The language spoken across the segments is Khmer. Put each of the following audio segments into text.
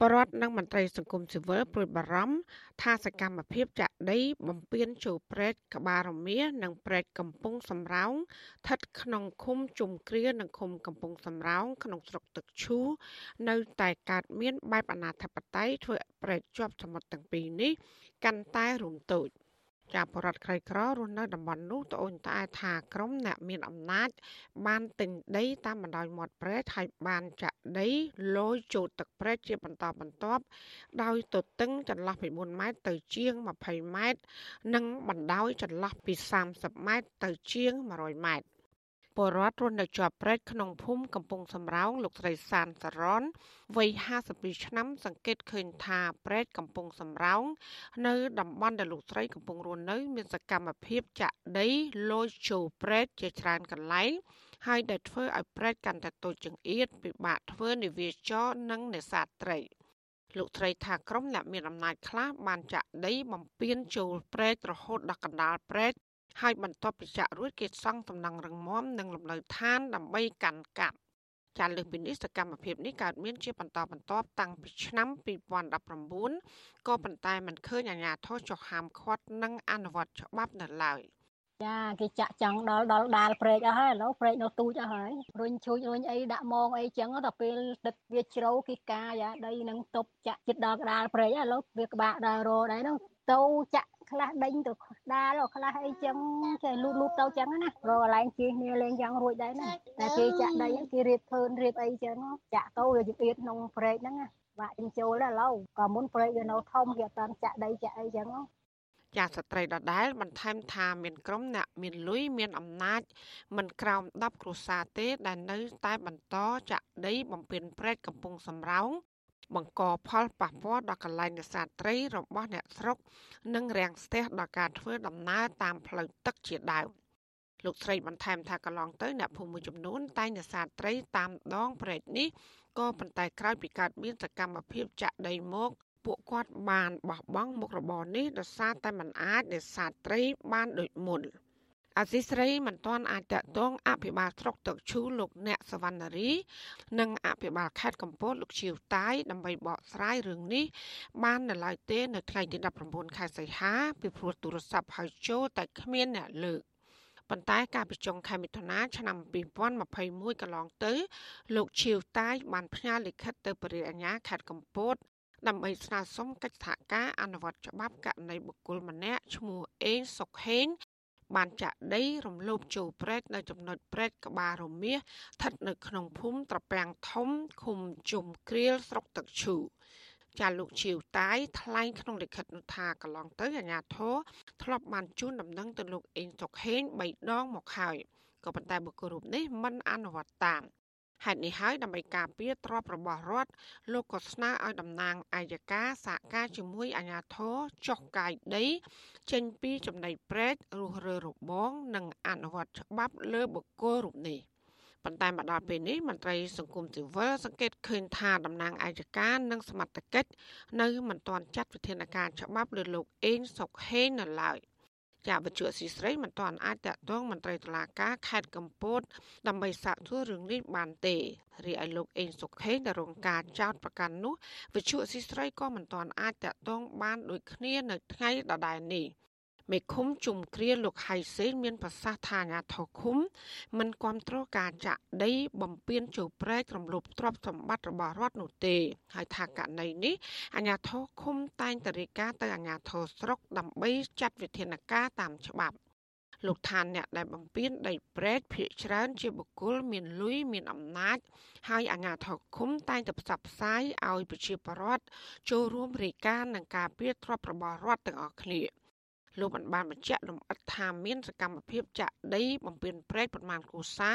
បរដ្ឋនិងមន្ត្រីសង្គមស៊ីវិលព្រួយបារម្ភថាសកម្មភាពចាក់ដី បំពេញចូលព្រែកក្បាលរមៀនិងព្រែកកំពង់សំរោងស្ថិតក្នុងឃុំជុំគ្រានិងឃុំកំពង់សំរោងក្នុងស្រុកទឹកឈូ នៅតែកើតមាន បែបអនាធបត័យធ្វើព្រែកជាប់សមុទ្រទាំងពីរនេះ កាន់តែរួមតូច។ ចាបរដ្ឋក្រីក្ររស់នៅតំបន់នោះត្អូញត្អែថាក្រុមអ្នកមានអំណាច បានទិញដីតាមបណ្ដោយមាត់ព្រែកហើយបានចាក់ដីលយចូលទឹកព្រែកជាបន្តបន្ទាប់ដោយទទឹងចន្លោះពី4ម៉ែត្រទៅជាង20ម៉ែត្រនិងបណ្ដោយចន្លោះពី30ម៉ែត្រទៅជាង100ម៉ែត្រ ពលរដ្ឋរស់នៅជាប់ព្រែកក្នុងភូមិកំពង់សំរោងលោកស្រីសានសរនវ័យ52ឆ្នាំ សង្កេតឃើញថាព្រែកកំពង់សំរោងនៅតំបន់ដែលលោកស្រីកំពុងរស់នៅ មានសកម្មភាពចាក់ដីលយចូលព្រែកជាច្រើនកន្លែងហើយដែលធ្វើឲ្យព្រែកកាន់តែតូចចង្អៀតពិបាកធ្វើនិវាចរនិងនេសាទត្រីលោកត្រីថាក្រុមអ្នកមានអំណាចខ្លះបានចាក់ដីបំពេញចូលព្រែករហូតដល់កណ្ដាលព្រែក ហើយបន្ទាប់ពីចាក់រួចគេសង់តំណរឹងមាំនិងលំនៅឋានដើម្បីកាន់កាប់ចាលើសពីនេះសកម្មភាពនេះកើតមានជាបន្តបន្ទាប់តាំងពីឆ្នាំ2019ក៏ប៉ុន្តែมันឃើញអាជ្ញាធរចុះហាមឃាត់និងអនុវត្តច្បាប់នៅឡើយចាគេចាក់ចង់ដល់ដល់ដាលព្រែកអស់ហើយឥឡូវព្រែកនៅទូចអស់ហើយរុញឈូចរុញអីដាក់មងអីចឹងដល់ពេលទឹកវាជ្រៅគេកាយ៉ាដីនឹងទប់ចាក់ចិត្តដល់ក្តាលព្រែកឥឡូវវាក្បាក់ដល់រដែរនោះទៅចាក់ ខ្លះដេញទៅដាលខ្លះអីចឹងចេះលូតលូតទៅចឹងណារកកន្លែងជិះគ្នាលេងយ៉ាងរួចដែរណាតែគេចាក់ដីគេរៀបភើនរៀបអីចឹងចាក់ទៅវាជៀតក្នុងព្រែកហ្នឹងណាបាក់ចិញ្ចូលដែរឥឡូវក៏មុនព្រែកវានៅធំគេអត់តាន់ចាក់ដីចាក់អីចឹងចាស្ត្រីដដែលបន្ថែមថាមានក្រុមអ្នកមានលុយមានអំណាចមិនក្រោម10គ្រួសារទេដែលនៅតែបន្តចាក់ដីបំពេញព្រែកកំពង់សំរោង បង្កផលប៉ះពាល់ដល់កន្លែងនេសាទត្រីរបស់អ្នកស្រុក និងរាំងស្ទះដល់ការធ្វើដំណើរតាមផ្លូវទឹកជាដើមលោកស្រីបន្ថែមថាកន្លងទៅអ្នកភូមិមួយចំនួនតែងនេសាទត្រីតាមដងព្រែកនេះក៏ប៉ុន្តែក្រោយពីកើតមានសកម្មភាពចាក់ដីមកពួកគាត់បានបោះបង់មុខរបរនេះដោយសារតែមិនអាចនេសាទត្រីបានដូចមុន។ អសីស្រីមិនទាន់អាចតតងអភិបាលស្រុកទឹកឈូលោកអ្នកសវណ្ណារី និងអភិបាលខេត្តកំពតលោកជាវតាយដើម្បីបកស្រាយរឿងនេះបាននៅឡើយទេនៅថ្ងៃទី19ខែសីហាពីព្រោះទូរស័ព្ទហៅចូលតែគ្មានអ្នកលើកប៉ុន្តែការប្រជុំខែមិថុនាឆ្នាំ2021កន្លងទៅ លោកឈៀវតាយបានផ្ញើលិខិតទៅព្រះអាជ្ញាខេត្តកំពតដើម្បីស្នើសុំកិច្ចសហការអនុវត្តច្បាប់ករណីបុគ្គលម្នាក់ឈ្មោះអេងសុកហេង បានចាក់ដីរំលោភចូលព្រែកនៅចំណុចព្រែកក្បាលរមៀសស្ថិតនៅក្នុងភូមិត្រពាំងធំឃុំជុំគ្រៀលស្រុកទឹកឈូចាលោកជាវតាយថ្លែងក្នុងលិខិតនោះថាកន្លងទៅអាញាធរធ្លាប់បានជូនដំណឹងទៅលោកអេងសុកហេង3ដងមកហើយក៏ប៉ុន្តែបុគ្គលរូបនេះមិនអនុវត្តតាម ហេតុនេះហើយដើម្បីការពារទ្រព្យរបស់រដ្ឋលោកក៏ស្នើឲ្យតំណាងអាយកាសហការជាមួយអាជ្ញាធរចុះកាយដី ចេញពីចំណីព្រែករុះរើរបងនិងអនុវត្តច្បាប់លើបុគ្គលរូបនេះប៉ុន្តែមកដល់ពេលនេះមន្ត្រីសង្គមស៊ីវិលសង្កេតឃើញថាតំណាងអាយកានិងសមត្ថកិច្ចនៅមិនទាន់ចាត់វិធានការច្បាប់លើលោកអេងសុកហេងនៅឡើយ ចាវិជ្ជាស៊ីស្រីមិនទាន់អាចតាក់ទងមន្ត្រីតុលាការខេត្តកំពតដើម្បីសាកសួររឿងនេះបានទេរីឯលោកអេងសុខេងដែលរងការចោទប្រកាន់នោះវិជ្ជាស៊ីស្រីក៏មិនទាន់អាចតាក់ទងបានដូចគ្នានៅថ្ងៃដដែលនេះ មេឃុំជុំគ្រាលោកហៃសេនមានប្រសាសន៍ថាអាញាធរឃុំ មិនគ្រប់គ្រងការចាក់ដី បំពេញចូលព្រែករំលោភទ្រព្យសម្បត្តិរបស់រដ្ឋនោះទេ ហើយថាករណីនេះអាញាធរឃុំតែងតរិកាទៅអាញាធរស្រុកដើម្បីចាត់វិធានការតាមច្បាប់លោកឋានអ្នកដែលបំពេញដីព្រែកភ ieck ច្រើនជាបុគ្គលមានលុយមានអំណាច ហើយអាជ្ញាធរឃុំតែងតែផ្សព្វផ្សាយឲ្យប្រជាពលរដ្ឋចូលរួមរាយការណ៍នឹងការពៀទ្របរបស់រដ្ឋទាំងអស់គ្នា លោកបានបានបញ្ជាក់លម្អិតថាមានសកម្មភាពចាក់ដីបំពេញព្រែកប្រមាណគូសា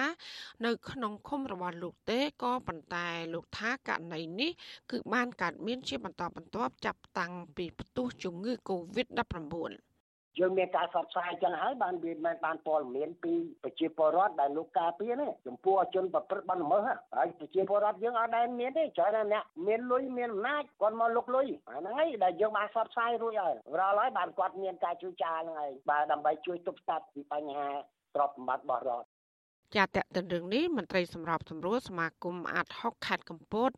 នៅ ក្នុងឃុំរបស់លោកទេក៏ប៉ុន្តែលោកថាករណីនេះគឺបានកើតមានជាបន្តបន្ទាប់ចាប់តាំងពីផ្ទុះជំងឺ Covid-19 យើងមានការផ្សព្វផ្សាយចឹងហើយបានវាមិនបានព័ត៌មានពីប្រជាពលរដ្ឋដែលលោកការពារនេះចំពោះជនប្រព្រឹត្តបទល្មើសហើយប្រជាពលរដ្ឋយើងអត់ដែលមានទេច្រើនតែអ្នកមានលុយមានអំណាចគាត់មកលុកលុយអាហ្នឹងហើយដែលយើងបានផ្សព្វផ្សាយរួចហើយរាល់ហើយបានគាត់មានការជួយចារហ្នឹងហើយបាទដើម្បីជួយទប់ស្កាត់ពីបញ្ហាទ្រព្យសម្បត្តិរបស់រដ្ឋ ជាតតរឿងនេះមន្ត្រីសម្របសម្រួលសមាគមអាត6ខេត្តកំពត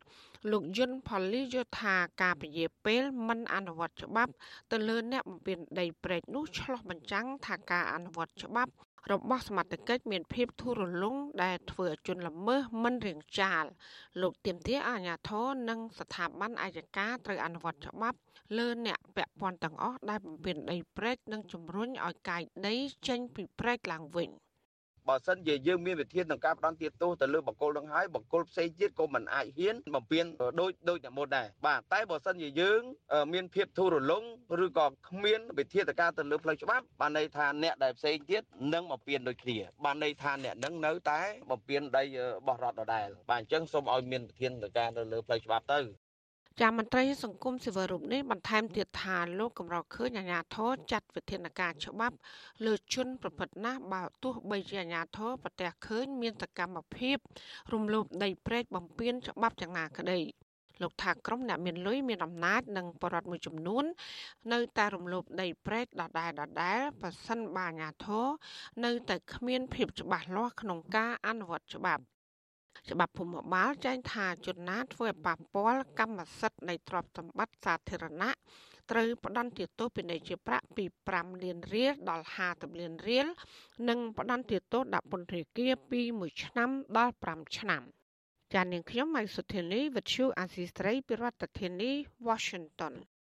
លោកយុនផលីយោថាការពជាពេលមិនអនុវត្តច្បាប់ ទៅលើអ្នកបំពេញដីព្រែកនោះឆ្លោះបញ្ចាំងថាការអនុវត្តច្បាប់របស់សមត្ថកិច្ចមានភាពធូររលុងដែលធ្វើឲ្យជនល្មើសមិនរៀងចាលលោកទៀមទាអាញាធរនិងស្ថាប័នអាយកាត្រូវអនុវត្តច្បាប់ លើអ្នកពាក់ព័ន្ធទាំងអស់ដែលបំពេញដីព្រែកនិងជំរុញឲ្យកាយដីចេញពីព្រែកឡើងវិញ។ បើសិនជាយើងមានវិធានក្នុងការផ្ដន់ទាទោសទៅលើបកគលនឹងហើយបកគលផ្សេងទៀតក៏មិនអាចហ៊ានបំពេញដូចដូចតែមុនដែរបាទតែបើសិនជាយើង មានភាពធូររលុងឬក៏គ្មានវិធានការទៅលើផ្លូវច្បាប់បានន័យថាអ្នកដែលផ្សេងទៀតនឹងបំពេញដូចគ្នាបានន័យថាអ្នកនឹងនៅតែបំពេញដីបោះរដ្ឋដដែលបាទអញ្ចឹងសូមឲ្យមានវិធានការទៅលើផ្លូវច្បាប់ទៅ ចាមន្ត្រីសង្គមស៊ីវិលរូបនេះបន្ថែមទៀតថាលោកកម្រឃើញអាញាធរចាត់វិធានការច្បាប់ លើជនប្រព្រឹត្តណាស់បើទោះបីជាអាញាធរប្រទះឃើញមានសកម្មភាព រំលោភដីព្រែកបំពានច្បាប់យ៉ាងណាក្តីលោកថាក្រុមអ្នកមានលុយមានអំណាចនិងបរិវត្តមួយចំនួន នៅតែរំលោភដីព្រែកដដែលដដែលប៉ះសិនបាអាញាធរនៅតែគ្មានភាពច្បាស់លាស់ក្នុងការអនុវត្តច្បាប់ ច្បាប់ភូមិបាលចែងថាជនណាធ្វើឲ្យប៉ះពាល់កម្មសិទ្ធិនៃទ្រព្យសម្បត្តិសាធារណៈត្រូវផ្ដន្ទាទោសពីនៃជាប្រាក់ពី5លានរៀលដល់50លានរៀលនិងផ្ដន្ទាទោសដាក់ពន្ធនាគារពី1ឆ្នាំដល់5ឆ្នាំចាននាងខ្ញុំម៉ៃសុធានីវិទ្យុអាស៊ីស្រីពីរដ្ឋធានី Washington